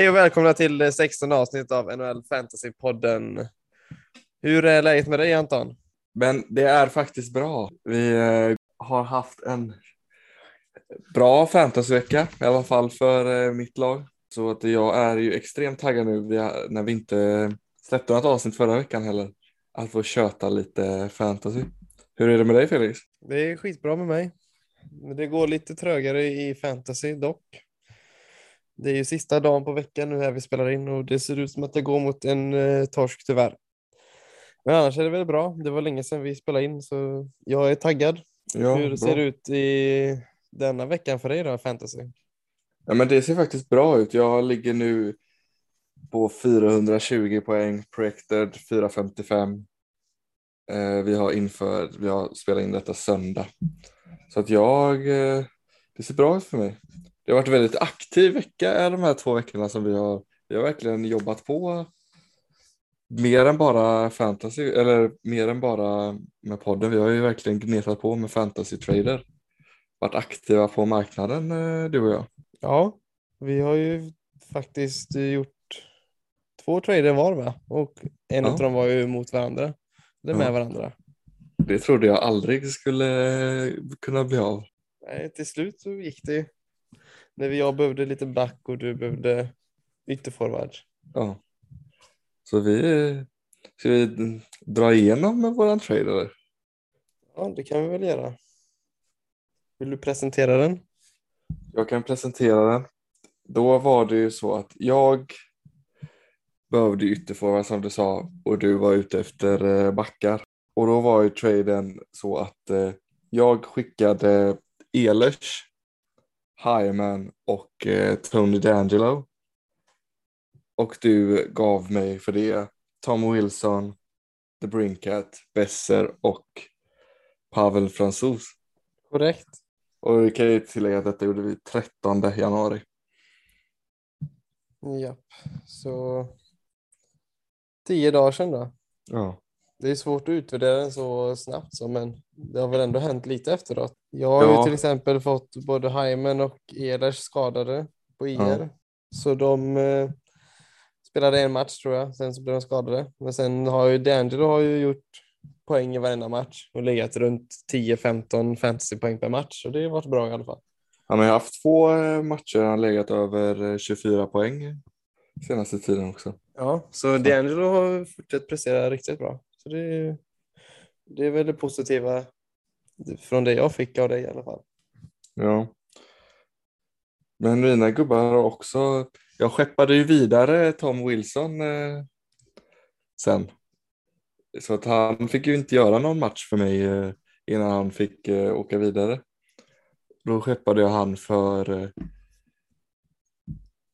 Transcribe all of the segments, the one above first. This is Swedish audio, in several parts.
Hej och välkomna till det 16 avsnitt av NHL Fantasy-podden. Hur är läget med dig Anton? Men det är faktiskt bra. Vi eh, har haft en bra fantasyvecka, i alla fall för eh, mitt lag. Så att jag är ju extremt taggad nu när vi inte släppte något avsnitt förra veckan heller. Att få köta lite fantasy. Hur är det med dig Felix? Det är skitbra med mig. Det går lite trögare i fantasy dock. Det är ju sista dagen på veckan nu här vi spelar in och det ser ut som att det går mot en eh, torsk tyvärr. Men annars är det väl bra. Det var länge sedan vi spelade in så jag är taggad. Ja, Hur bra. ser det ut i denna veckan för dig då, fantasy? Ja, men det ser faktiskt bra ut. Jag ligger nu på 420 poäng, projected 455. Eh, vi har inför, vi har spelat in detta söndag. Så att jag, eh, det ser bra ut för mig. Det har varit en väldigt aktiv vecka de här två veckorna som vi har, vi har verkligen jobbat på mer än bara fantasy, eller mer än bara med podden. Vi har ju verkligen gnetat på med fantasy trader. Varit aktiva på marknaden, eh, du och jag. Ja, vi har ju faktiskt gjort två trader var va? Och en Ja. av dem var ju mot varandra. Eller med Ja. varandra. Det trodde jag aldrig skulle kunna bli av. Nej, till slut så gick det ju. När jag behövde lite back och du behövde ytterforward. Ja. Så vi, ska vi dra igenom med våran trade eller? Ja, det kan vi väl göra. Vill du presentera den? Jag kan presentera den. Då var det ju så att jag behövde ytterforward som du sa och du var ute efter eh, backar. Och då var ju traden så att eh, jag skickade Ehlers, Hyman och eh, Tony D'Angelo. Och du gav mig för det Tom Wilson, The Brinkat, Besser och Pavel Fransos. Korrekt. Och vi kan ju tillägga att detta gjorde vi 13 januari. Ja, så tio dagar sedan då. Ja. Det är svårt att utvärdera den så snabbt så, men det har väl ändå hänt lite efteråt. Jag har ju Ja. till exempel fått både Hyman och Ehlers skadade på IR. Så de eh, spelade en match tror jag, sen så blev de skadade. Men sen har ju D'Angelo har ju gjort poäng i varenda match och legat runt 10-15 fantasypoäng per match. Så det har varit bra i alla fall. Han har ju haft två eh, matcher, han legat över eh, 24 poäng senaste tiden också. Ja, så D'Angelo har fortsatt prestera riktigt bra. Så det, det är väl det positiva från det jag fick av dig i alla fall. Ja. Men mina gubbar har också, jag skeppade ju vidare Tom Wilson eh, sen. Så att han fick ju inte göra någon match för mig eh, innan han fick eh, åka vidare. Då skeppade jag han för, eh,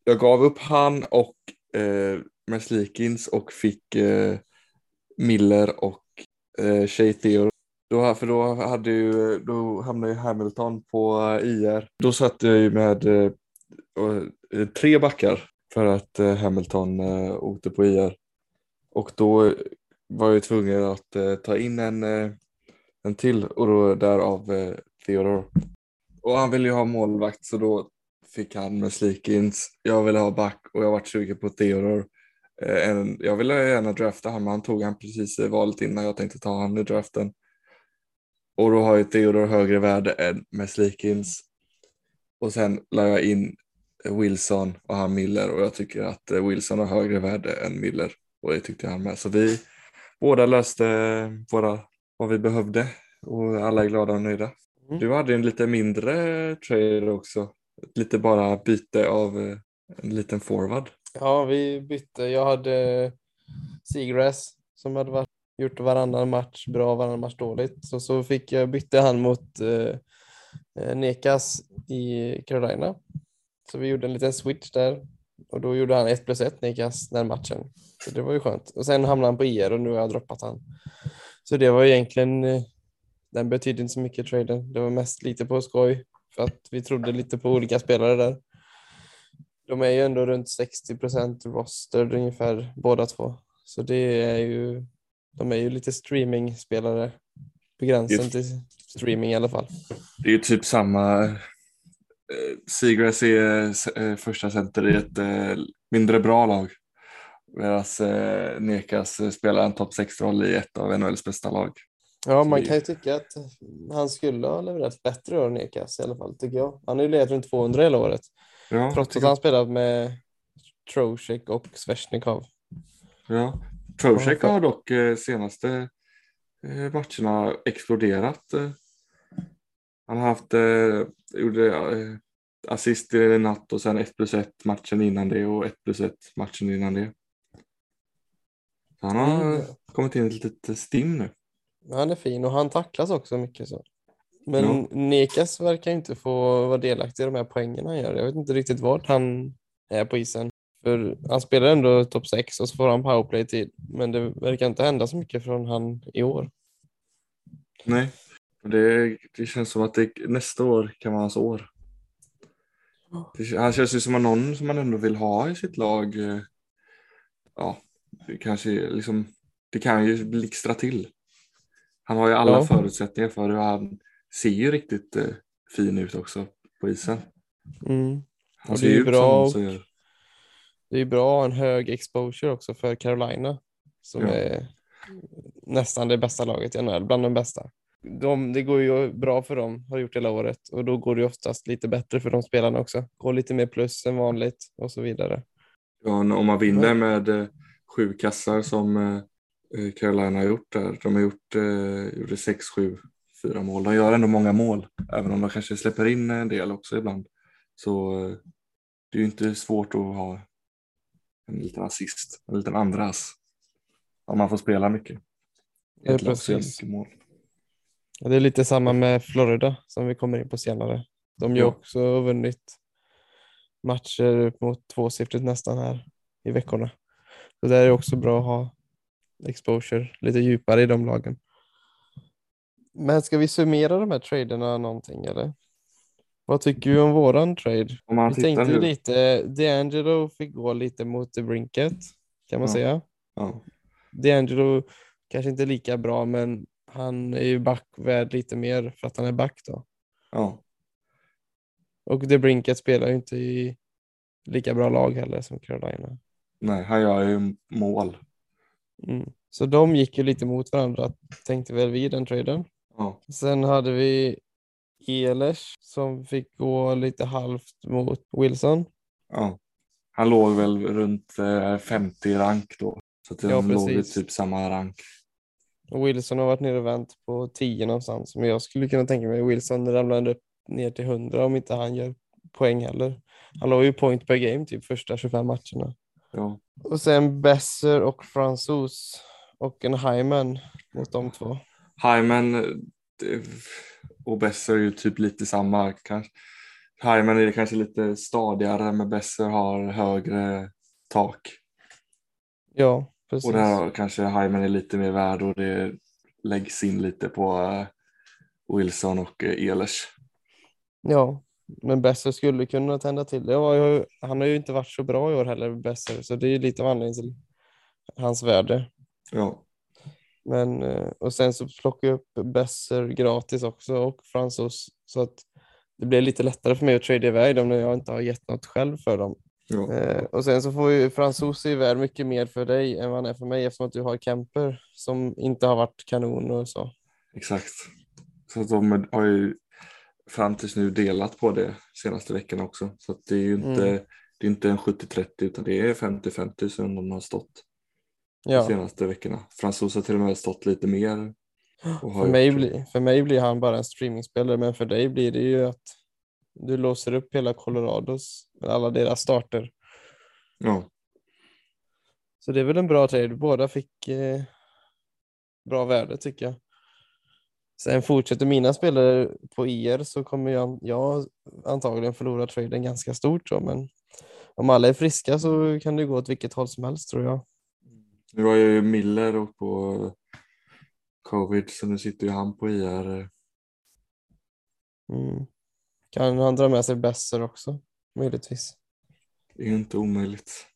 jag gav upp han och eh, Meslikins och fick eh, Miller och eh, Shea Theodore. Då, för då, hade ju, då hamnade ju Hamilton på eh, IR. Då satt jag ju med eh, eh, tre backar för att eh, Hamilton eh, åkte på IR. Och då var jag tvungen att eh, ta in en, eh, en till och då därav eh, Theodore. Och han ville ju ha målvakt så då fick han med Slikins. Jag ville ha back och jag var sugen på Theodore. Eh, en, jag ville gärna drafta han men han tog han precis i valet innan jag tänkte ta han i draften. Och då har ju Theodore högre värde än med Slikins. Och sen la jag in Wilson och han Miller och jag tycker att eh, Wilson har högre värde än Miller. Och det tyckte han med. Så vi båda löste våra, vad vi behövde och alla är glada och nöjda. Mm. Du hade en lite mindre trade också. Lite bara byte av eh, en liten forward. Ja, vi bytte. Jag hade Seagrass som hade varit, gjort varannan match bra, varannan match dåligt. Så, så fick jag bytte han mot eh, eh Nekas i Carolina. Så vi gjorde en liten switch där och då gjorde han 1 plus 1 Nekas den matchen. Så det var ju skönt. Och sen hamnade han på IR och nu har jag droppat han. Så det var egentligen, eh, den betydde inte så mycket traden. Det var mest lite på skoj för att vi trodde lite på olika spelare där. De är ju ändå runt 60 procent roster ungefär båda två. Så det är ju, de är ju lite streaming-spelare på gränsen till streaming i alla fall. Det är ju typ samma. Eh, Seagrass är eh, första center i ett eh, mindre bra lag. Medan Nekas spelar en topp 6-roll i ett av NHLs bästa lag. Ja, man kan ju tycka att han skulle ha levererat bättre år Nekas i alla fall, tycker jag. Han har ju legat runt 200 hela året, Ja, trots att han spelat med Trocheck och Svesjnikov. ja. Trocheck har dock eh, senaste eh, matcherna exploderat. Han har haft eh, gjorde, assist i natt och sen 1 plus 1 matchen innan det och 1 plus 1 matchen innan det. Så han har Mm. kommit in i ett litet stim nu. Han är fin och han tacklas också mycket så. Men Ja. Nekas verkar inte få vara delaktig i de här poängen han gör. Jag vet inte riktigt vart han är på isen. För han spelar ändå topp 6 och så får han powerplay-tid. Men det verkar inte hända så mycket från han i år. Nej, det, det känns som att det, nästa år kan vara hans år. Det, han känns ju som någon som man ändå vill ha i sitt lag. eh, Ja, det kanske liksom, det kan ju blixtra till. Han har ju alla Ja. förutsättningar för det han ser ju riktigt eh, fin ut också på isen. Mm. Han ser det är ju bra som gör. Det är bra en hög exposure också för Carolina. Som Ja. är nästan det bästa laget i NHL, bland de bästa. De, det går ju bra för dem, har gjort hela året. Och då går det oftast lite bättre för de spelarna också. Går lite mer plus än vanligt och så vidare. Ja, om man vinner med eh, sju kassar som eh, eh, Carolina har gjort där. De har gjort eh, gjorde sex, sju, fyra mål. De gör ändå många mål, även om de kanske släpper in en del också ibland. Så eh, det är ju inte svårt att ha en liten assist, en liten andra ass. Om man får spela mycket. Ja, precis. mycket mål. Och det är lite samma med Florida som vi kommer in på senare. De har Ja. också vunnit matcher upp mot tvåsiffrigt nästan här i veckorna. Så det är också bra att ha exposure lite djupare i de lagen. Men ska vi summera de här traderna någonting eller? Vad tycker du om våran trade? Om Vi tänkte nu. lite, D'Angelo fick gå lite mot The Brinket kan man Ja. säga. Ja, D'Angelo kanske inte lika bra men han är ju back värd lite mer för att han är back då. ja, Och The Brinket spelar ju inte i lika bra lag heller som Carolina. nej, han gör ju mål. Mm. Så de gick ju lite mot varandra tänkte väl vi i den traden. Ja, Sen hade vi Ehlers som fick gå lite halvt mot Wilson. ja. Han låg väl runt eh, 50 rank då. Så att Ja, de låg i typ samma rank. Och Wilson har varit nere och vänt på 10 någonstans. Men jag skulle kunna tänka mig Wilson ramlar ändå upp ner till 100 om inte han gör poäng heller. Han låg ju point per game typ första 25 matcherna. Ja, Och sen Besser och Fransos och en Hyman mot de två. Hyman eh, och Besser är ju typ lite samma. Kanske. Hyman är kanske lite stadigare men Besser har högre tak. Ja, precis. Och där kanske Hyman är lite mer värd och det läggs in lite på eh, Wilson och eh, Ehlers. Ja, men Besser skulle kunna tända till. Det ju, han har ju inte varit så bra i år heller, Besser, så det är ju lite av anledningen till hans värde. Ja, Men, eh, och sen så plockade jag upp Besser gratis också och Fransos så att det blir lite lättare för mig att trada iväg dem när jag inte har gett något själv för dem. ja, Eh, och sen så får ju Fransos är värd mycket mer för dig än vad han är för mig eftersom att du har Kemper som inte har varit kanon och så. exakt. Så att de har ju fram tills nu delat på det senaste veckorna också. Så att det är ju inte, Mm. det är inte en 70-30 utan det är 50-50 som de har stått de Ja, senaste veckorna. Fransos har till och med stått lite mer. För mig, gjort- blir, för mig blir han bara en streamingspelare men för dig blir det ju att du låser upp hela Colorados, alla deras starter. Ja, Så det är väl en bra trade. Båda fick eh, bra värde tycker jag. Sen fortsätter mina spelare på IR så kommer jag, jag antagligen förlora traden ganska stort. Så, men om alla är friska så kan det gå åt vilket håll som helst tror jag. Nu har ju Miller och på covid så nu sitter ju han på IR. Mm. Kan han dra med sig Besser också? Möjligtvis. Det är inte omöjligt.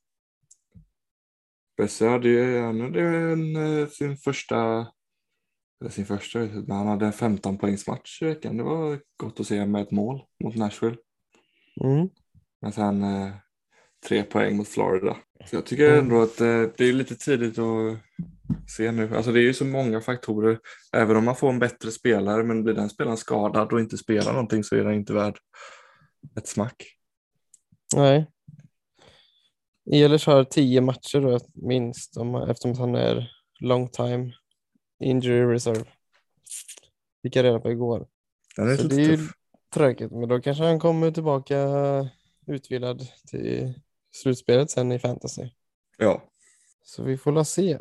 Bessie hade ju han hade en, eh, sin första, eller sin första, men han hade en 15 poängs match i veckan. Det var gott att se med ett mål mot Nashville. Mm. Men sen eh, tre poäng mot Florida. Så jag tycker ändå att eh, det är lite tidigt att se nu. Alltså det är ju så många faktorer. Även om man får en bättre spelare men blir den spelaren skadad och inte spelar någonting så är den inte värd ett smack. Nej. Ehlers har tio matcher då, minst om, eftersom han är long time injury reserve. Fick jag reda på igår. Den är Så det är ju tuff. tråkigt, men då kanske han kommer tillbaka utvilad till slutspelet sen i fantasy. Ja, Så vi får la se.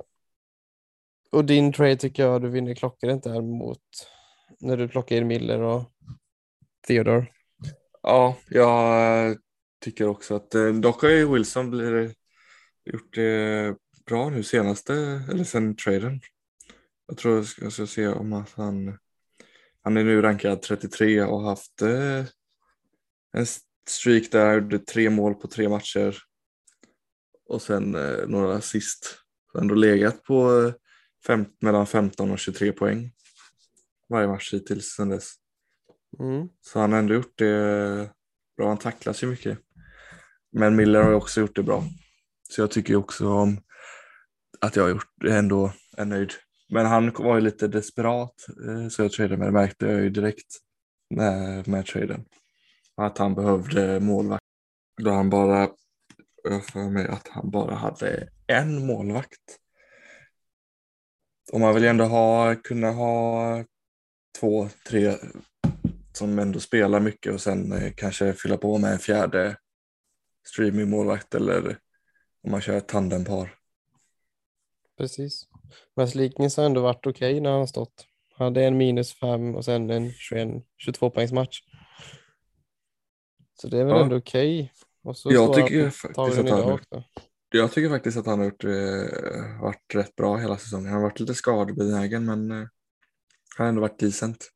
Och din trade tycker jag du vinner klockrent där mot när du plockar in Miller och Theodore. ja jag tycker också att eh, dock har ju Wilson blir, gjort det bra nu senaste, eller sen traden. Jag tror jag ska, jag ska se om att han, han är nu rankad 33 och haft eh, en streak där, gjorde tre mål på tre matcher och sen eh, några assist. Ändå legat på eh, fem, mellan 15 och 23 poäng varje match hittills sen dess. Mm. Så han har ändå gjort det bra. Han tacklas ju mycket. Men Miller har också gjort det bra. Så jag tycker också om att jag har gjort det ändå är nöjd. Men han var ju lite desperat eh, så jag tradade med det märkte jag ju direkt med, med traden. Att han behövde målvakt. Då han bara, jag för mig att han bara hade en målvakt. Och man vill ju ändå ha, kunna ha två, tre som ändå spelar mycket och sen eh, kanske fylla på med en fjärde streamingmålvakt eller om man kör ett tandempar. Precis. Men Sliknis har ändå varit okej när han har stått. Han hade en minus fem och sen en 21, 22 poängs match. Så det är väl Ja. ändå okej. Så Jag tycker faktiskt att han-. Jag tycker faktiskt att han har gjort, eh, varit rätt bra hela säsongen. Han har varit lite skadebenägen men eh, han har ändå varit decent.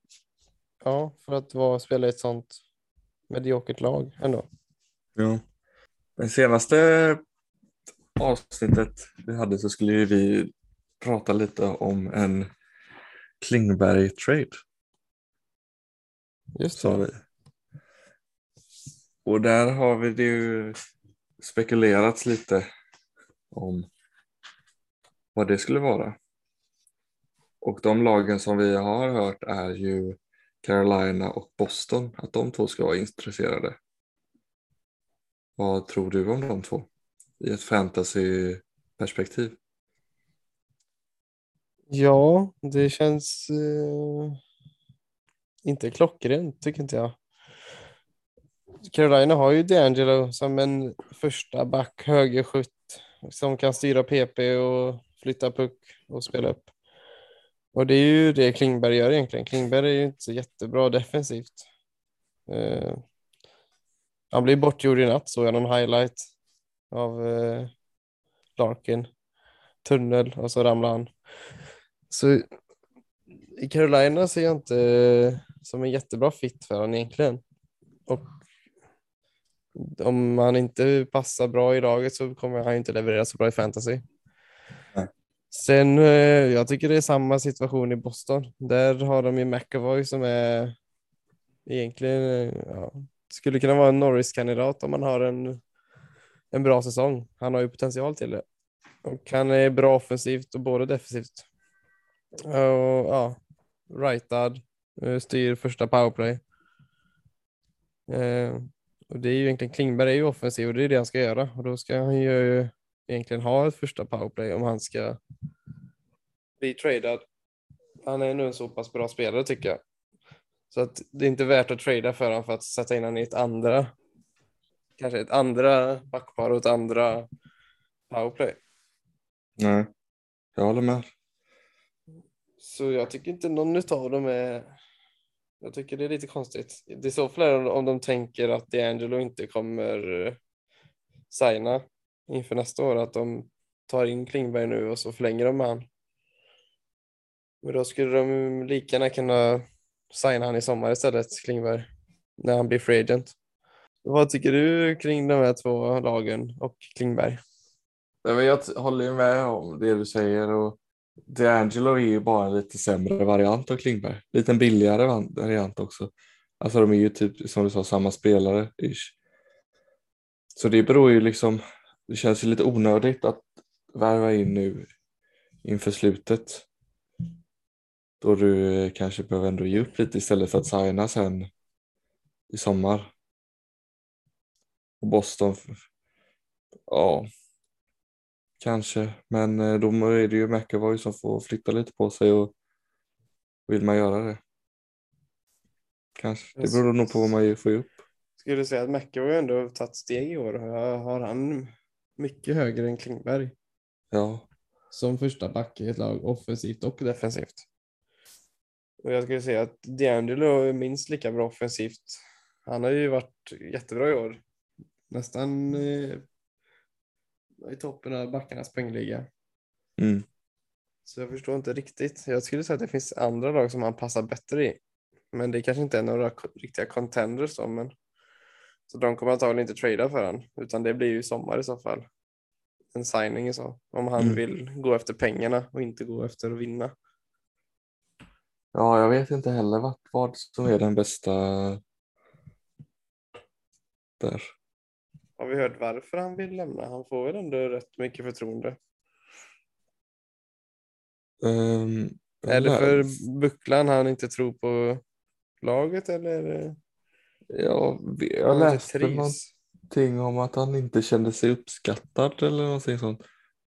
Ja, för att vara, spela i ett sånt mediokert lag ändå. Ja. Den senaste avsnittet vi hade så skulle vi prata lite om en Klingberg-trade. Just sa det. vi. Och där har vi det ju spekulerats lite om vad det skulle vara. Och de lagen som vi har hört är ju Carolina och Boston, att de två ska vara intresserade. Vad tror du om de två i ett fantasyperspektiv? Ja, det känns eh, inte klockrent tycker inte jag. Carolina har ju D'Angelo som en första back, högerskytt som kan styra PP och flytta puck och spela upp. Och det är ju det Klingberg gör egentligen. Klingberg är ju inte så jättebra defensivt. Uh, han blir bortgjord i natt, såg jag någon highlight av uh, Larkin. Tunnel och så ramlar han. Så i Carolina ser jag inte eh, som en jättebra fit för honom egentligen. Och om han inte passar bra i laget så kommer han inte leverera så bra i fantasy. Nej. Sen, eh, jag tycker det är samma situation i Boston. Där har de ju McAvoy som är egentligen, eh, ja, skulle kunna vara en Norris-kandidat om man har en, en bra säsong. Han har ju potential till det. Och han är bra offensivt och både defensivt. Och, ja, rightad, eh, styr första powerplay. Eh, och det är ju egentligen, Klingberg är ju offensiv och det är det han ska göra. Och då ska han ju egentligen ha ett första powerplay om han ska bli tradad. Han är nu en så pass bra spelare tycker jag. Så att det är inte värt att trada för honom för att sätta in honom i ett andra, kanske ett andra backpar och ett andra powerplay. Nej, jag håller med. Så jag tycker inte någon av dem är... Jag tycker det är lite konstigt. Det är så fler om de tänker att D'Angelo inte kommer eh, signa inför nästa år, att de tar in Klingberg nu och så förlänger de med han. Men då skulle de lika gärna kunna signa han i sommar istället, Klingberg, när han blir free agent. Vad tycker du kring de här två lagen och Klingberg? Nej, men Jag håller ju med om det du säger och D'Angelo är ju bara en lite sämre variant av Klingberg. Lite billigare variant också. Alltså de är ju typ som du sa samma spelare ish. Så det beror ju liksom, det känns ju lite onödigt att värva in nu inför slutet. Då du kanske behöver ändå ge upp lite istället för att signa sen i sommar. Och Boston, ja, kanske. Men eh, då är det ju McAvoy som får flytta lite på sig och vill man göra det. Kanske. Det beror nog på vad man får upp. Skulle du säga att McAvoy ändå har tagit steg i år? Har han mycket högre än Klingberg? Ja. Som första back i ett lag, offensivt och defensivt. Och jag skulle säga att DeAngelo är minst lika bra offensivt. Han har ju varit jättebra i år. Nästan eh, i toppen av backarnas poängliga. Mm. Så jag förstår inte riktigt. Jag skulle säga att det finns andra lag som han passar bättre i. Men det kanske inte är några riktiga contenders då, men så de kommer antagligen inte trada för han, utan det blir ju sommar i så fall. En signing så, om han Mm. vill gå efter pengarna och inte gå efter att vinna. Ja, jag vet inte heller vad, vad som är den bästa där. Har vi hört varför han vill lämna? Han får väl ändå rätt mycket förtroende. Um, det för bucklan han inte tror på laget eller? det- Ja, jag han läste någonting om att han inte kände sig uppskattad eller någonting sånt.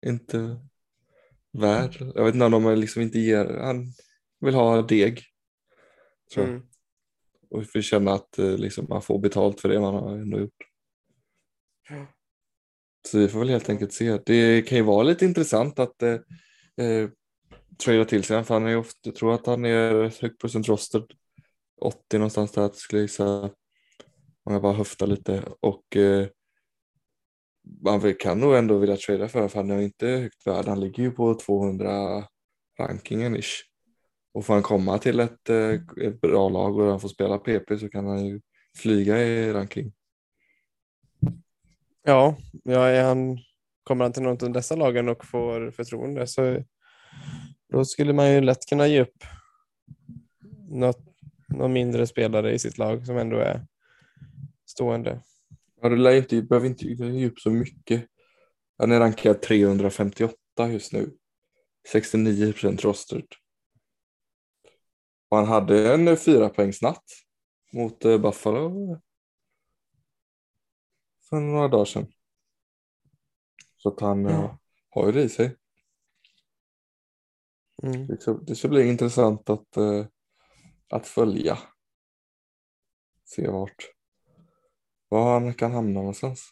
Inte värd. Jag vet inte om de liksom inte ger, han vill ha deg. Tror jag. Mm. Och vill känna att eh, liksom, man får betalt för det man har ändå gjort. Ja. Så vi får väl helt enkelt se. Det kan ju vara lite intressant att eh, eh, trada till sig för han är ofta, jag tror att han är högt procent roster. 80 någonstans där skulle jag gissa. Om jag bara höftar lite och eh, man kan nog ändå vilja trada för för han är inte högt värd. Han ligger ju på 200 rankingen ish. Och får han komma till ett, eh, ett bra lag och han får spela PP så kan han ju flyga i ranking. Ja, ja är han, kommer han till något av dessa lagen och får förtroende så då skulle man ju lätt kunna ge upp något, någon mindre spelare i sitt lag som ändå är stående. Ja, du lär inte, behöver inte ge upp så mycket. Han är rankad 358 just nu. 69 procent rostered. Och han hade en fyra poängsnatt mot eh, Buffalo för några dagar sedan. Så att han Ja. eh, har ju det i sig. Mm. Det ska, det ska bli intressant att, eh, att följa. Se vart var han kan hamna någonstans.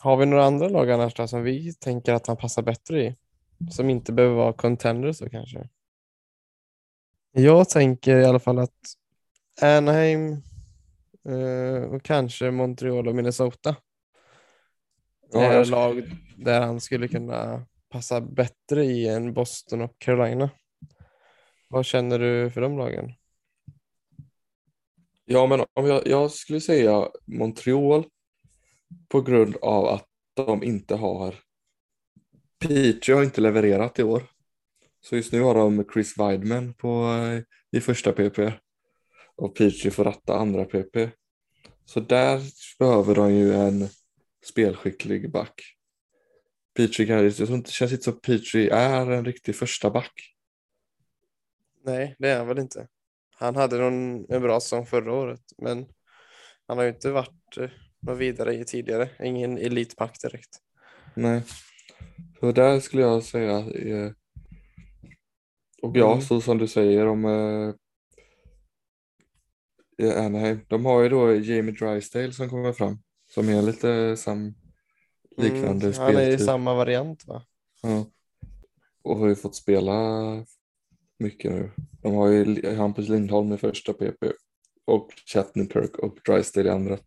Har vi några andra lag annars då, som vi tänker att han passar bättre i? Som inte behöver vara contenders då kanske? Jag tänker i alla fall att Anaheim eh, och kanske Montreal och Minnesota Ja, ska- lag där han skulle kunna passa bättre i än Boston och Carolina. Vad känner du för de lagen? Ja, men om jag, jag skulle säga Montreal på grund av att de inte har Petri har inte levererat i år. Så just nu har de Chris Weidman på, eh, i första PP och Petri får ratta andra PP. Så där behöver de ju en spelskicklig back. Petri kan, jag tror inte, det känns inte som Petri är en riktig första back. Nej, det är han väl inte. Han hade någon, en bra säsong förra året, men han har ju inte varit eh, något vidare i tidigare. Ingen elitback direkt. Nej. Så där skulle jag säga. Eh, och ja, Mm. så som du säger om eh, Anaheim. De har ju då Jamie Drysdale som kommer fram. Som är lite sam, liknande Mm, han är i samma variant va? Ja. Och har ju fått spela mycket nu. De har ju Hampus Lindholm i första PP och Chattenkirk och Drysdale i andra.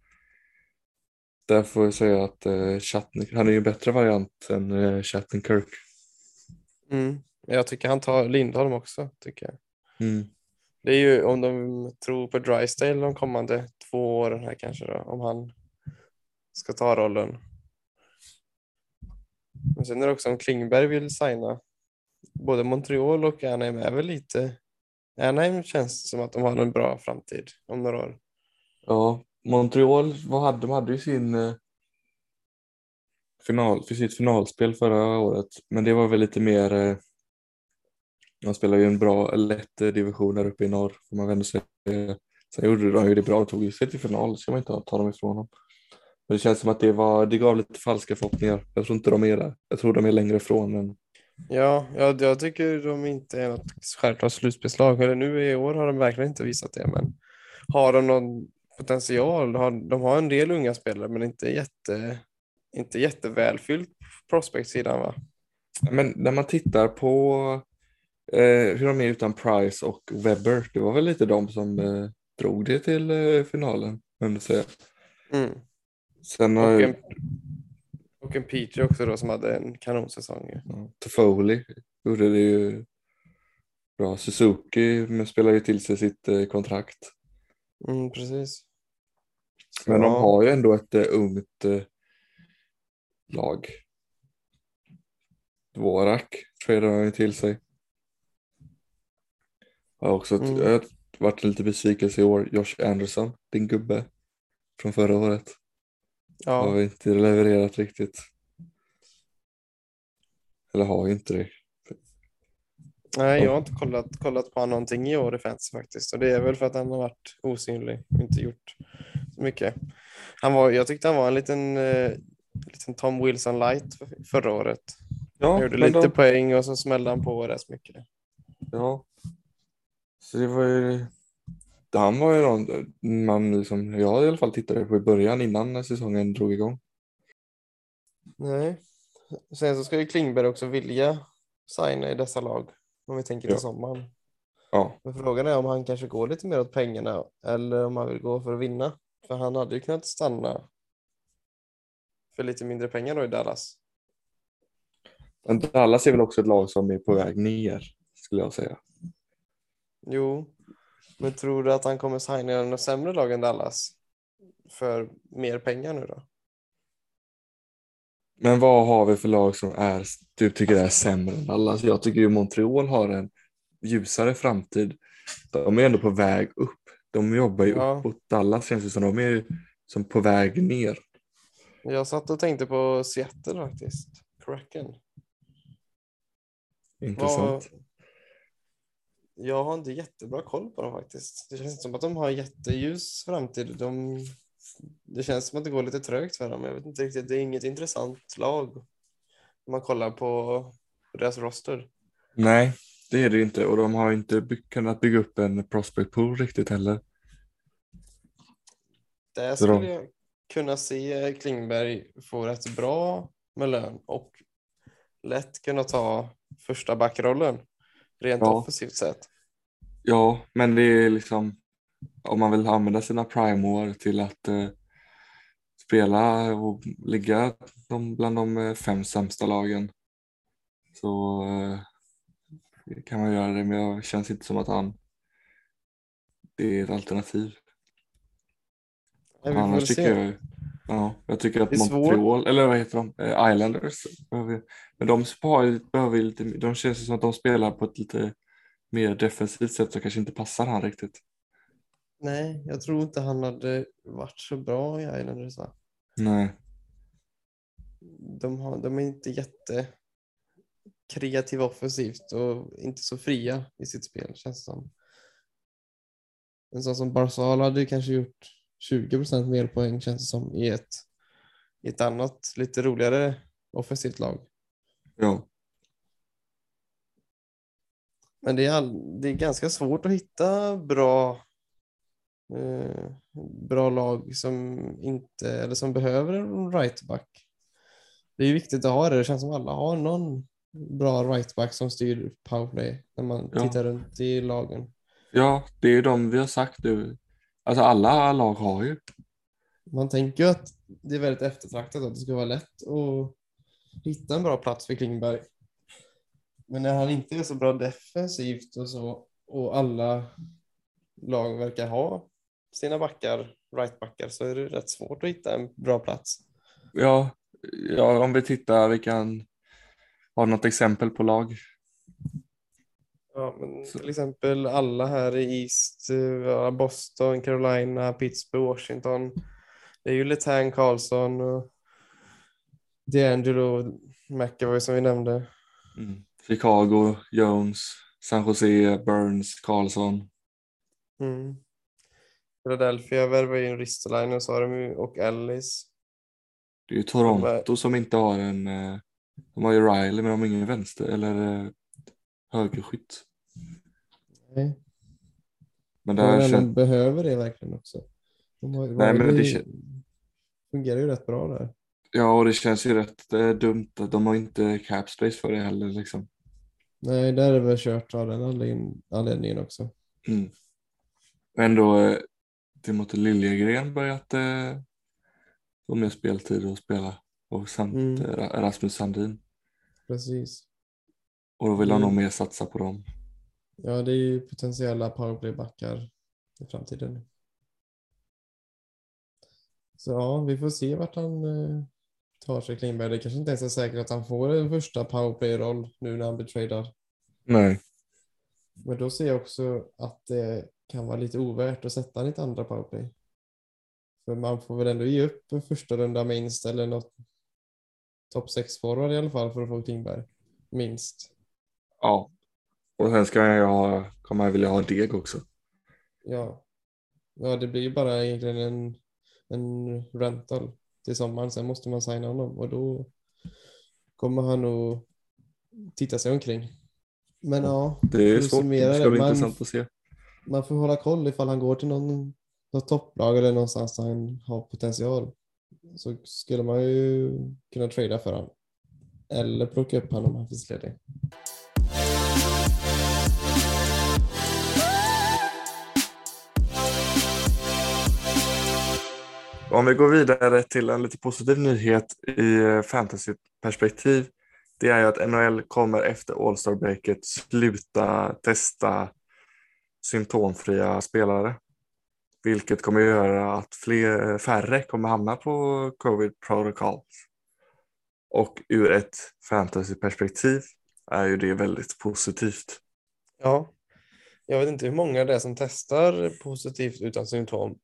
Där får jag säga att eh, Chattenkirk, han är ju en bättre variant än eh, Chattenkirk. Mm. Jag tycker han tar Lindholm också. Tycker jag. Mm. Det är ju om de tror på Drysdale de kommande två åren här kanske då, om han ska ta rollen. Men sen är det också om Klingberg vill signa. Både Montreal och Anaheim är väl lite Anaheim känns som att de har en bra framtid om några år. Ja, Montreal, vad hade, de hade ju sin, eh, final, för sitt finalspel förra året. Men det var väl lite mer, eh, de spelar ju en bra, lätt eh, division där uppe i norr får man väl ändå säga. Sen gjorde de ju det bra, de tog ju sig till final, det ska man inte ta dem ifrån dem. Men det känns som att det, var, det gav lite falska förhoppningar. Jag tror inte de är där. Jag tror de är längre ifrån. Men... Ja, jag, jag tycker de inte är något självklart slutspelslag. Eller nu i år har de verkligen inte visat det. Men har de någon potential? Har, de har en del unga spelare men inte jätte, inte jättevälfyllt prospect-sidan va? Men när man tittar på eh, hur de är utan Price och Webber, det var väl lite de som eh, drog det till eh, finalen. Säga. Mm. Sen Och har en, och en Peter också då som hade en kanonsäsong. ja, Toffoli gjorde det ju bra. Suzuki men spelar ju till sig sitt eh, kontrakt. Mm, precis. Men de har ju ändå ett uh, ungt eh, lag. Dvorak tradar han ju till sig. Har också Mm. jag har varit lite besvikelse i år. Josh Anderson, din gubbe från förra året. Har Ja, inte levererat riktigt. Eller har ju inte det. nej, jag har inte kollat, kollat på någonting i år i fantasy faktiskt. Och det är väl för att han har varit osynlig och inte gjort så mycket. Han var, jag tyckte han var en liten, eh, liten Tom Wilson light för- förra året. Ja, Han gjorde lite de- poäng och så smällde han på rätt mycket. Ja. Så det var ju... Han var ju någon man liksom, jag i alla fall tittade på i början innan säsongen drog igång. Nej. Sen så ska ju Klingberg också vilja signa i dessa lag. Om vi tänker till Ja. sommaren. Ja, Men frågan är om han kanske går lite mer åt pengarna eller om han vill gå för att vinna. För han hade ju kunnat stanna för lite mindre pengar då i Dallas. men Dallas är väl också ett lag som är på väg ner skulle jag säga. Jo, men tror du att han kommer signa något sämre lag än Dallas? För mer pengar nu då? Men vad har vi för lag som är, du tycker är sämre än Dallas? Jag tycker ju Montreal har en ljusare framtid. De är ändå på väg upp. De jobbar ju Ja. uppåt. Dallas känns det som de är ju som på väg ner. Jag satt och tänkte på Seattle faktiskt. Kraken. Intressant. Vad- Jag har inte jättebra koll på dem faktiskt. Det känns inte som att de har jätteljus framtid. De... Det känns som att det går lite trögt för dem. Jag vet inte riktigt. Det är inget intressant lag. Om man kollar på deras roster. Nej, det är det inte och de har inte by- kunnat bygga upp en prospect pool riktigt heller. Där de- skulle jag kunna se Klingberg få rätt bra med lön och lätt kunna ta första backrollen rent Ja. offensivt sett. Ja, men det är liksom om man vill använda sina prime-år till att eh, spela och ligga de, bland de eh, fem sämsta lagen så eh, kan man göra det men det känns inte som att han det är ett alternativ. Väl Annars tycker se. jag, ja, jag tycker att. Montreal, eller vad heter de, Eh, Islanders, behöver, men de ju- behöver lite, de känns som att de spelar på ett lite mer defensivt sätt som kanske inte passar han riktigt. Nej, jag tror inte han hade varit så bra i Islanders. va? Nej, De, har, de är inte jätte kreativa offensivt och inte så fria i sitt spel känns det som. En sån som Barzal hade kanske gjort 20 mer poäng känns det som i ett, i ett annat lite roligare offensivt lag. ja, Men det är, all, det är ganska svårt att hitta bra eh, bra lag som inte eller som behöver en rightback. Det är viktigt att ha det. Det känns som alla har någon bra rightback som styr powerplay när man Ja. tittar runt i lagen. ja, det är ju de vi har sagt nu. Alltså alla lag har ju. Man tänker ju att det är väldigt eftertraktat att det ska vara lätt att hitta en bra plats för Klingberg. Men när han inte är så bra defensivt och så och alla lag verkar ha sina backar, rightbackar, så är det rätt svårt att hitta en bra plats. Ja, ja om vi tittar, vi kan ha något exempel på lag. Ja, men Så- till exempel alla här i East, eh, Boston, Carolina, Pittsburgh, Washington. Det är ju Letang, Karlsson och D'Angelo, McAvoy som vi nämnde. Mm. Chicago, Jones, San Jose, Burns, Karlsson. Mm. Philadelphia värvade in Ristolainen sa de ju, och Ellis. Det är ju Toronto som inte har en, eh, de har ju Riley men de har ingen vänster eller eh, högerskytt. Nej. Men Men där de känns, behöver det verkligen också. De har, Nej, men det kän- fungerar ju rätt bra där. ja och det känns ju rätt eh, dumt att de har inte cap space för det heller liksom. Nej, där är det väl kört av den anledning- anledningen också. Mm. Men då eh, Timothy Liljegren börjat eh, få mer speltid och spela och samt Mm. Ra- Rasmus Sandin. Precis. Och då vill han nog mer satsa på dem. Ja, det är ju potentiella powerplaybackar i framtiden. Så ja, vi får se vart han eh, tar sig Klingberg. Det kanske inte ens är säkert att han får en första powerplay-roll nu när han blir tradad. Nej. Men då ser jag också att det kan vara lite ovärt att sätta ett andra powerplay. För man får väl ändå ge upp en första runda minst eller något topp 6 forward i alla fall för att få Klingberg. Minst. Ja. Och sen ska jag ha, kommer jag vilja ha deg också. Ja. Ja, det blir ju bara egentligen en, en rental till sommaren. Sen måste man signa honom och då kommer han nog titta sig omkring. Men ja, Det är att svårt. Det ska bli man- intressant att se. man får hålla koll ifall han går till någon, något topplag eller någonstans där han har potential. Så skulle man ju kunna trada för honom. Eller plocka upp honom om han finns ledig. Om vi går vidare till en lite positiv nyhet i eh, fantasyperspektiv. Det är ju att NHL kommer efter All-Star breaket sluta testa symptomfria spelare. Vilket kommer göra att fler, eh, färre kommer hamna på covid protocols. Och ur ett fantasyperspektiv är ju det väldigt positivt. Ja, jag vet inte hur många det är som testar positivt utan symptom.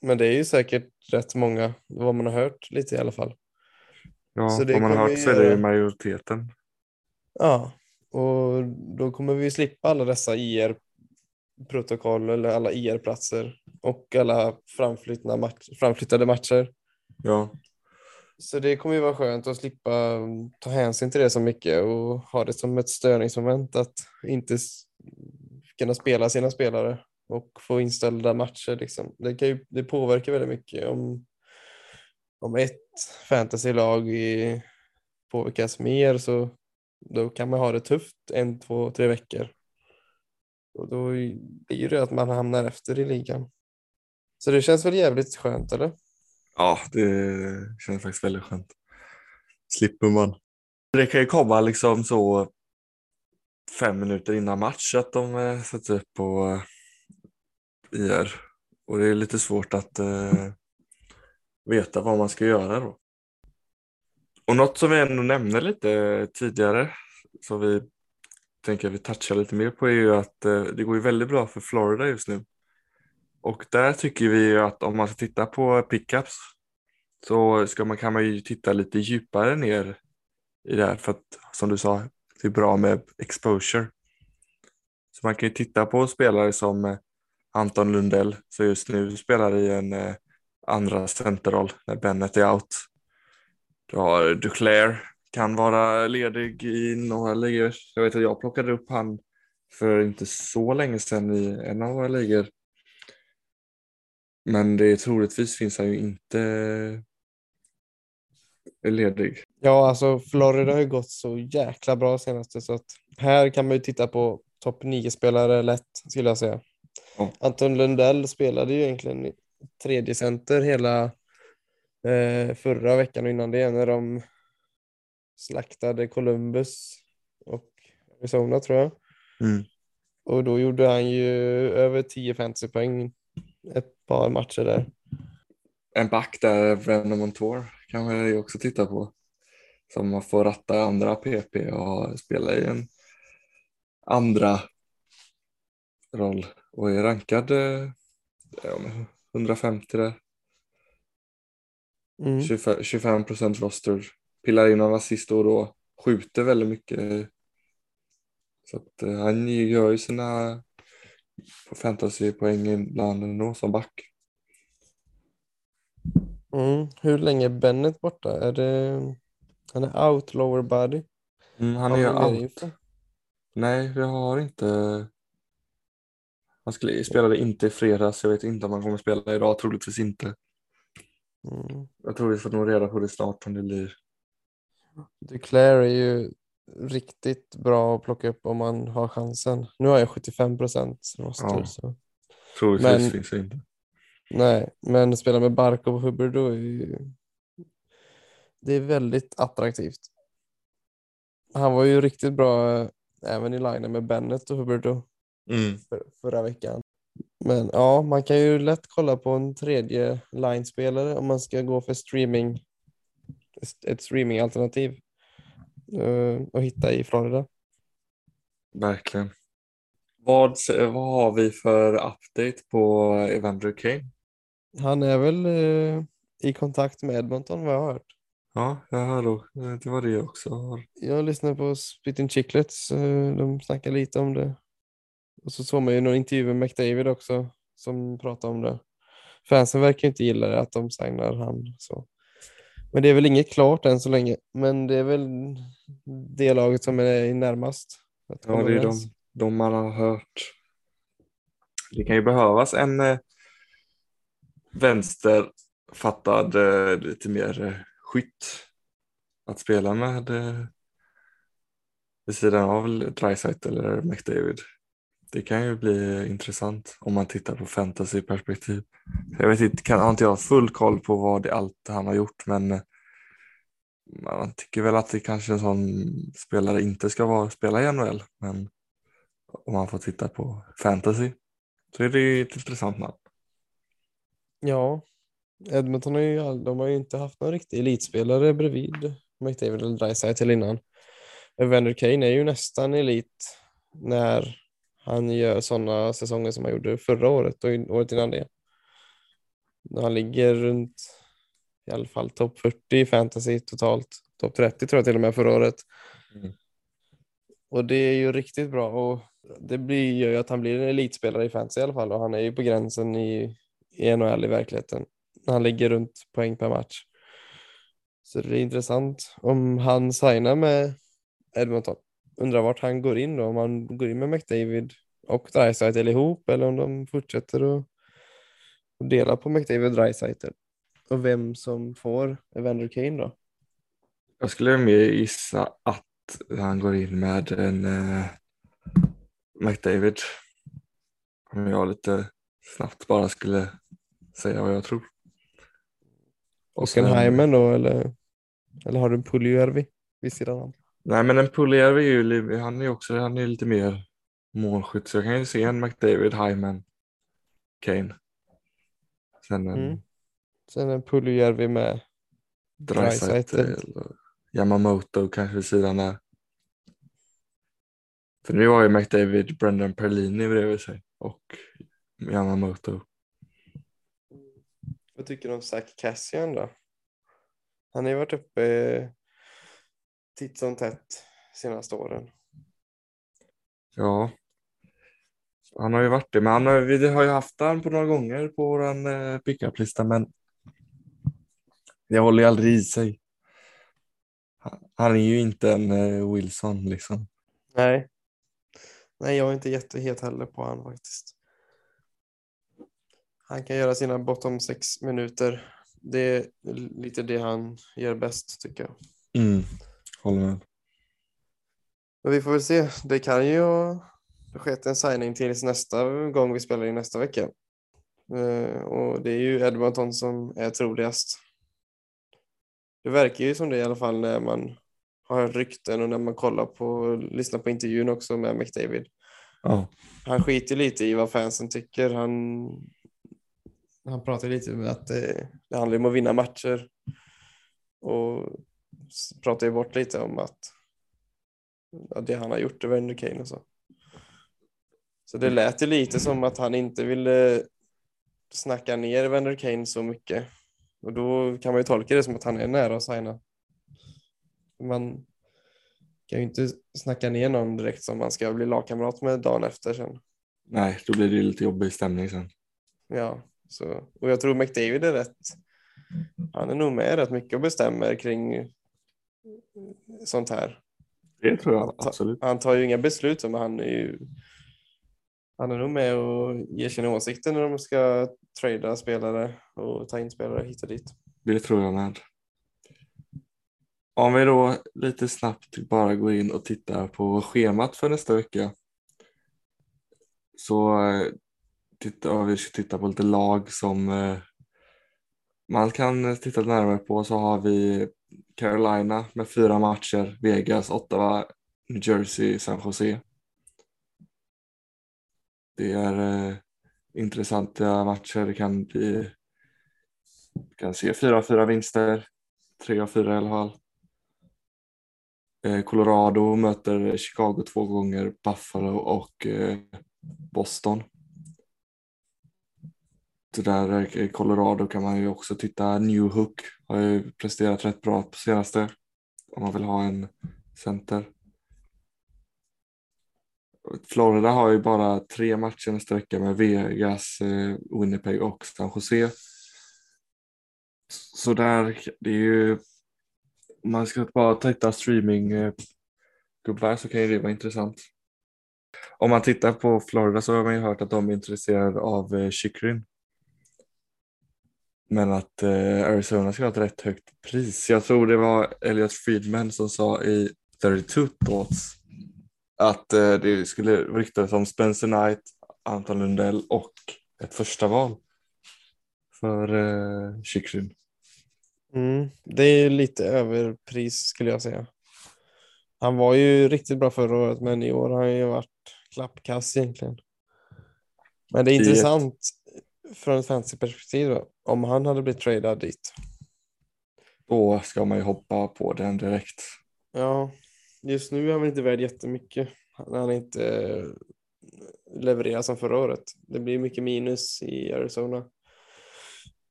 Men det är ju säkert rätt många, vad man har hört lite i alla fall. Ja, Så det vad man har hört så är det ju majoriteten. Ja, och då kommer vi slippa alla dessa IR-protokoll eller alla IR-platser och alla match, framflyttade matcher. Ja, Så det kommer ju vara skönt att slippa ta hänsyn till det så mycket och ha det som ett störningsmoment att inte kunna spela sina spelare och få inställda matcher. Liksom. Det, kan ju, det påverkar väldigt mycket om, om ett fantasylag i- påverkas mer så då kan man ha det tufft en, två, tre veckor. Och då blir det att man hamnar efter i ligan. Så det känns väl jävligt skönt eller? Ja, det känns faktiskt väldigt skönt. Slipper man. Det kan ju komma liksom så fem minuter innan match att de eh, sätts sätter upp och IR. Och det är lite svårt att eh, veta vad man ska göra då. Och något som vi ändå nämnde lite tidigare, som vi tänker att vi touchar lite mer på, är ju att eh, det går ju väldigt bra för Florida just nu. Och där tycker vi ju att om man ska titta på pickups så ska man, kan man ju titta lite djupare ner i det här för att som du sa, det är bra med exposure. Så man kan ju titta på spelare som eh, Anton Lundell som just nu spelar i en eh, andra centerroll när Bennett är out. Du har Duclair, kan vara ledig i några ligor. Jag vet att jag plockade upp han för inte så länge sedan i en av våra ligor. Men det är troligtvis finns han ju inte eh, ledig. Ja, alltså Florida har ju gått så jäkla bra senaste så att här kan man ju titta på topp 9-spelare lätt skulle jag säga. Ja. Anton Lundell spelade ju egentligen tredje center hela eh, förra veckan och innan det när de slaktade Columbus och Arizona tror jag. Mm. Och då gjorde han ju över 10 fantasypoäng ett par matcher där. En back där, Brandon Montour, kan ju också titta på. Som man får ratta andra PP och spela i en andra roll och är rankad eh, ja, men 150 där. Mm. 25, 25 procent roster pillar in några assist och då skjuter väldigt mycket. Så att eh, han gör ju sina fantasypoäng ibland ändå som back. Mm. Hur länge är Bennett borta? Är det... Han är out lower body. Mm, han är mer out. Nej, det har inte. Han skulle, spelade inte i fredags. Jag vet inte om han kommer spela idag. Troligtvis inte. Mm. Jag tror vi får nog reda på det snart om det blir. Duclair är ju riktigt bra att plocka upp om man har chansen. Nu har jag 75 procent roster. Ja. Så. Troligtvis Men- finns det inte. Nej, men spela med Barkov och Huberdo är ju... Det är väldigt attraktivt. Han var ju riktigt bra eh, även i linen med Bennett och Huberdo Mm. för, förra veckan. Men ja, man kan ju lätt kolla på en tredje line-spelare om man ska gå för streaming. Ett streamingalternativ eh, och hitta i Florida. Verkligen. Vad, vad har vi för update på Evander Kane? Han är väl eh, i kontakt med Edmonton vad jag har hört. Ja, jag hör då. Det var det jag också har. Jag lyssnade på Spitting Chicklets. eh, De snackade lite om det. Och så såg man ju någon intervju med McDavid också som pratade om det. Fansen verkar inte gilla det att de signar han. Så. Men det är väl inget klart än så länge. Men det är väl det laget som är närmast. Ja, det är de, de man har hört. Det kan ju behövas en eh, vänsterfattad eh, lite mer eh, skytt att spela med eh, vid sidan av Dreisaitl eller McDavid. Det kan ju bli intressant om man tittar på fantasyperspektiv. Jag vet inte, kan, har inte jag full koll på vad det, allt han har gjort men eh, man tycker väl att det kanske en sån spelare inte ska vara, spela i NHL. Men om man får titta på fantasy så är det ju ett intressant namn. Ja, Edmonton har ju, de har ju inte haft någon riktig elitspelare bredvid McDavid eller Dreisaitl innan. Evander Kane är ju nästan elit när han gör sådana säsonger som han gjorde förra året och året innan det. Han ligger runt i alla fall topp 40 i fantasy totalt. Topp 30 tror jag till och med förra året. Mm. Och det är ju riktigt bra och det blir, gör ju att han blir en elitspelare i fantasy i alla fall och han är ju på gränsen i, i NHL i verkligheten. Han ligger runt poäng per match. Så det är intressant om han signar med Edmonton. Undrar vart han går in då, om han går in med McDavid och Dreisaitl ihop eller om de fortsätter att dela på McDavid och Dreisaitl. Och vem som får Evander Kane då. Jag skulle mer gissa att han går in med en eh, McDavid. Om jag lite snabbt bara skulle säga vad jag tror. Och sen- Ockenheimen då eller, eller har du Puljujärvi vid sidan om? Nej men en Puljärvi är ju han är också han är lite mer målskytt så jag kan ju se en McDavid, Hyman, Kane. Sen en Mm. Sen är Puljujärvi med. Dreisaitl Yamamoto kanske vid sidan där. För nu har ju McDavid Brendan Perlini bredvid sig och Yamamoto. Vad tycker du om Zach Cassian då? Han har ju varit uppe titt som tätt senaste åren. Ja. Han har ju varit det, men han har, vi har ju haft han på några gånger på våran eh, pickup-lista, men det håller ju aldrig i sig. Han, är ju inte en eh, Wilson liksom. Nej. Nej, jag är inte jättehet heller på han faktiskt. Han kan göra sina bottom sex minuter. Det är lite det han gör bäst tycker jag. Mm. Håller med. Men vi får väl se. Det kan ju ha skett en signing tills nästa gång vi spelar in nästa vecka. Eh, och det är ju Edmonton som är troligast. Det verkar ju som det i alla fall när man har rykten och när man kollar på, lyssnar på intervjun också med McDavid. Ja. Han skiter lite i vad fansen tycker. Han, han pratar lite om att det, det handlar om att vinna matcher. Och pratar ju bort lite om att ja, det han har gjort över Evander Kane och så. Så det lät ju lite som att han inte ville snacka ner Evander Kane så mycket. Och då kan man ju tolka det som att han är nära att signa. Man kan ju inte snacka ner någon direkt som man ska bli lagkamrat med dagen efter sen. Nej, då blir det ju lite jobbig stämning sen. Ja, så, och jag tror McDavid är rätt. Han är nog med rätt mycket och bestämmer kring sånt här. Det tror jag Han absolut. Han tar ju inga beslut men han är ju. Han är nog med och ger sina åsikter när de ska trada spelare och ta in spelare hit och dit. Det tror jag med. Om vi då lite snabbt bara går in och tittar på schemat för nästa vecka. Så eh, titta, ja, vi ska titta på lite lag som eh, man kan titta närmare på. Så har vi Carolina med fyra matcher, Vegas, Ottawa, New Jersey, San Jose. Det är eh, intressanta matcher. Det kan bli vi kan se fyra av fyra vinster, tre av fyra i alla fall. Eh, Colorado möter Chicago två gånger, Buffalo och eh, Boston. Där i Colorado kan man ju också titta. New Hook har ju presterat rätt bra på senaste om man vill ha en center. Florida har ju bara tre matcher nästa vecka med Vegas, eh, Winnipeg och San Jose. Så där, det är ju, om man ska bara titta streaming eh, så kan ju det vara intressant. Om man tittar på Florida så har man ju hört att de är intresserade av eh, Chikrin. Men att eh, Arizona ska ha ett rätt högt pris. Jag tror det var Elliot Friedman som sa i 32 Thoughts att eh, det skulle ryktas om Spencer Knight, Anton Lundell och ett första val för eh, Chychrun. Mm, det är ju lite överpris skulle jag säga. Han var ju riktigt bra förra året men i år har han ju varit klappkass egentligen. Men det är intressant från ett fantasyperspektiv om han hade blivit tradad dit. Då ska man ju hoppa på den direkt. Ja, just nu är han väl inte värd jättemycket. Han har inte eh, levererat som förra året. Det blir mycket minus i Arizona.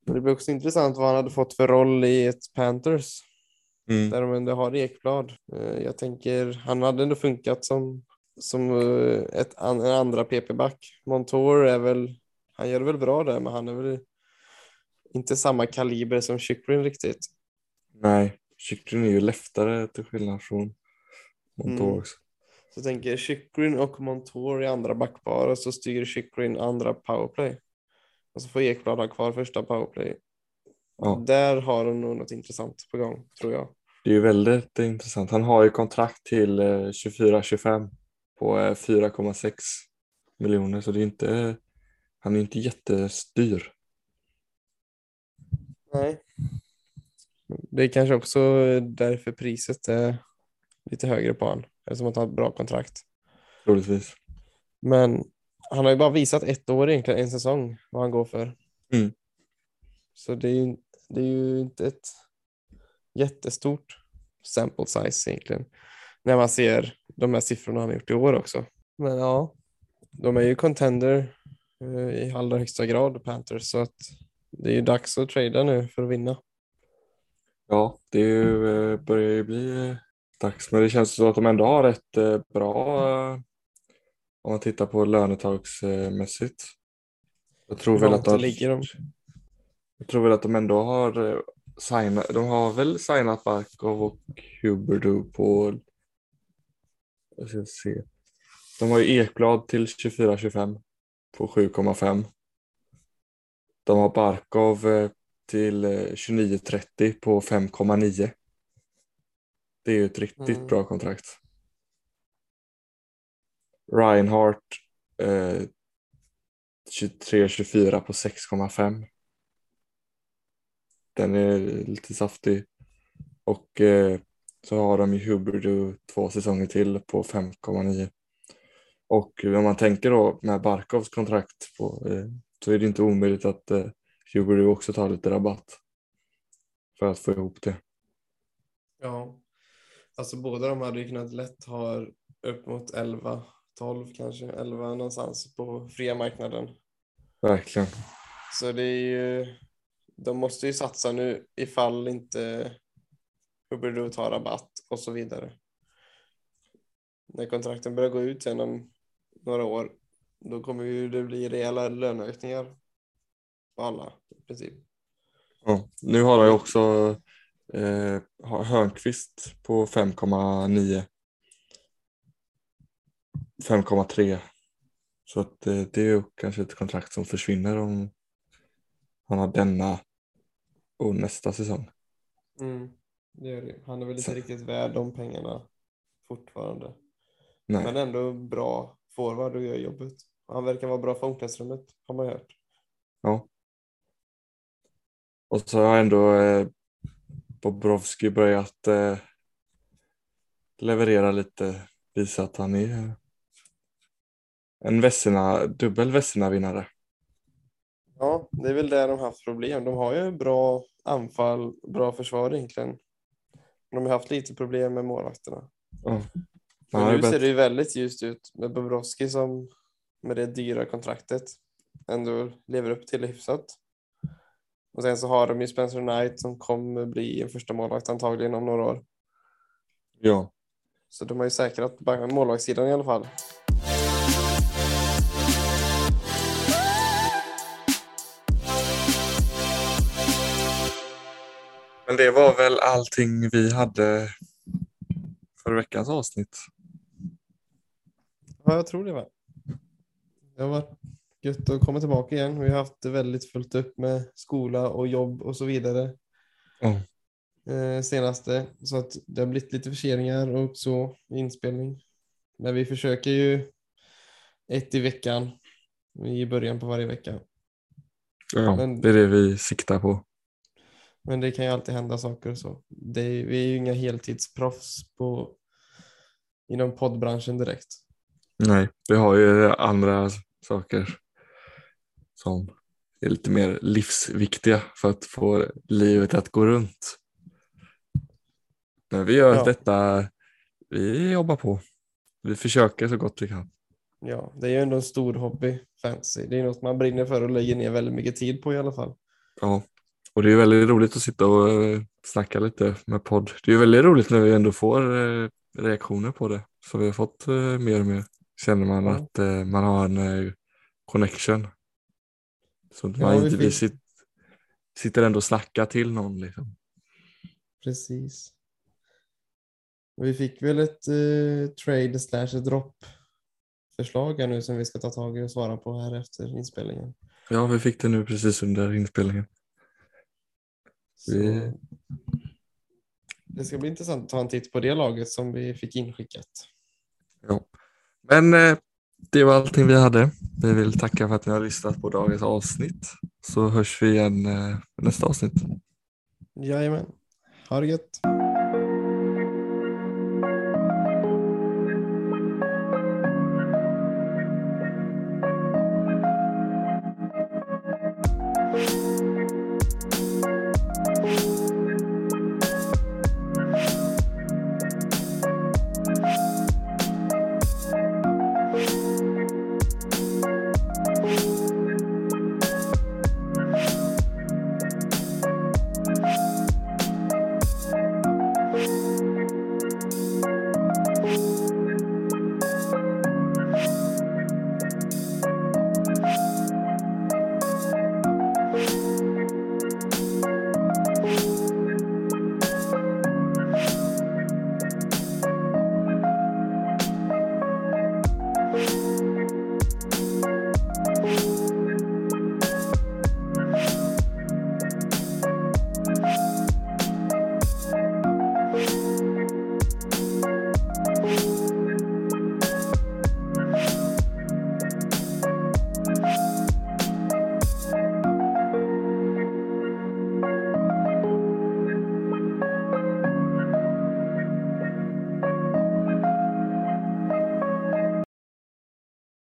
Men det blir också intressant vad han hade fått för roll i ett Panthers. Mm. där de ändå har Ekblad. Eh, Jag tänker, han hade ändå funkat som, som eh, ett, en andra PP-back. Montour är väl, han gör det väl bra där, men han är väl inte samma kaliber som Chychrun riktigt. Nej, Chychrun är ju leftare till skillnad från Montour Mm. också. Så tänker Chychrun och Montour i andra backpar och så styr Chychrun andra powerplay. Och så får Ekblad ha kvar första powerplay. Ja. Där har de nog något intressant på gång, tror jag. Det är ju väldigt intressant. Han har ju kontrakt till eh, 24-25 på eh, 4,6 miljoner så det är inte, han är inte jättestyr. Nej. Det är kanske också därför priset är lite högre på honom, eftersom att han har ett bra kontrakt. Troligtvis. Men han har ju bara visat ett år egentligen, en säsong, vad han går för. Mm. Så det är, ju, det är ju inte ett jättestort sample size egentligen. När man ser de här siffrorna han har gjort i år också. Men ja, de är ju contender i allra högsta grad, Panthers, så att det är ju dags att trada nu för att vinna. Ja, det ju, eh, börjar ju bli eh, dags men det känns så att de ändå har rätt eh, bra eh, om man tittar på lönetagsmässigt. Jag tror väl att de, ligger de? Jag tror väl att de ändå har eh, signat, de har väl signat Barkov och Huberdeau på, jag ska se, de har ju Ekblad till 24-25 på 7,5. De har Barkov eh, till eh, 29-30 på 5,9. Det är ju ett riktigt Mm. bra kontrakt. Reinhardt eh, 23-24 på 6,5. Den är lite saftig. Och eh, så har de ju Huberdeau två säsonger till på 5,9. Och om man tänker då med Barkovs kontrakt på, eh, så är det inte omöjligt att eh, Huberdeau också tar lite rabatt. För att få ihop det. Ja, alltså båda de hade ju kunnat lätt ha upp mot 11, 12 kanske, 11 någonstans på fria marknaden. Verkligen. Så det är ju, de måste ju satsa nu ifall inte Hur blir det att ta rabatt och så vidare. När kontrakten börjar gå ut sen om några år, då kommer ju det bli rejäla löneökningar på alla i princip. Ja, nu har jag också eh, Hörnqvist på 5,9. 5,3. Så att eh, det är ju kanske ett kontrakt som försvinner om han har denna och nästa säsong. Mm, det är det. Han är väl inte Så- riktigt värd de pengarna fortfarande. Nej. Men ändå bra forward och gör jobbet. Han verkar vara bra för omklädningsrummet har man hört. Ja. Och så har ändå eh, Bobrovski börjat eh, leverera lite, visa att han är en Vesina, dubbel Vesina-vinnare. Ja, det är väl där de haft problem. De har ju bra anfall, bra försvar egentligen. De har haft lite problem med målvakterna. Ja. Men ju nu ser det ju väldigt ljust ut med Bobrovski som med det dyra kontraktet ändå lever upp till det hyfsat. Och sen så har de ju Spencer Knight som kommer bli en första målvakt antagligen om några år. Ja, Så de har ju säkrat målvaktssidan i alla fall. men det var väl allting vi hade för veckans avsnitt. Ja, jag tror det va. Det har varit gött att komma tillbaka igen. Vi har haft det väldigt fullt upp med skola och jobb och så vidare. Ja. Eh, senaste. Så att det har blivit lite förseningar och så inspelning. Men vi försöker ju ett i veckan i början på varje vecka. Ja, Men- det är det vi siktar på. Men det kan ju alltid hända saker och så. Det är, vi är ju inga heltidsproffs på, inom poddbranschen direkt. Nej, vi har ju andra saker som är lite mer livsviktiga för att få livet att gå runt. Men vi gör Ja. detta, vi jobbar på. Vi försöker så gott vi kan. Ja, det är ju ändå en stor hobby, fantasy. Det är något man brinner för och lägger ner väldigt mycket tid på i alla fall. Ja. Och det är väldigt roligt att sitta och eh, snacka lite med podd. Det är väldigt roligt när vi ändå får eh, reaktioner på det. Så vi har fått eh, mer och mer. Känner man Ja. att eh, man har en eh, connection. Så att Ja, man vi inte vi fick- sit, sitter ändå och snackar till någon. Liksom. Precis. Vi fick väl ett eh, trade slash drop förslag här nu som vi ska ta tag i och svara på här efter inspelningen. Ja, vi fick det nu precis under inspelningen. Vi- Det ska bli intressant att ta en titt på det laget som vi fick inskickat. Ja. Men eh, det var allting vi hade. Vi vill tacka för att ni har lyssnat på dagens avsnitt. Så hörs vi igen eh, nästa avsnitt. Jajamän. Ha det gött.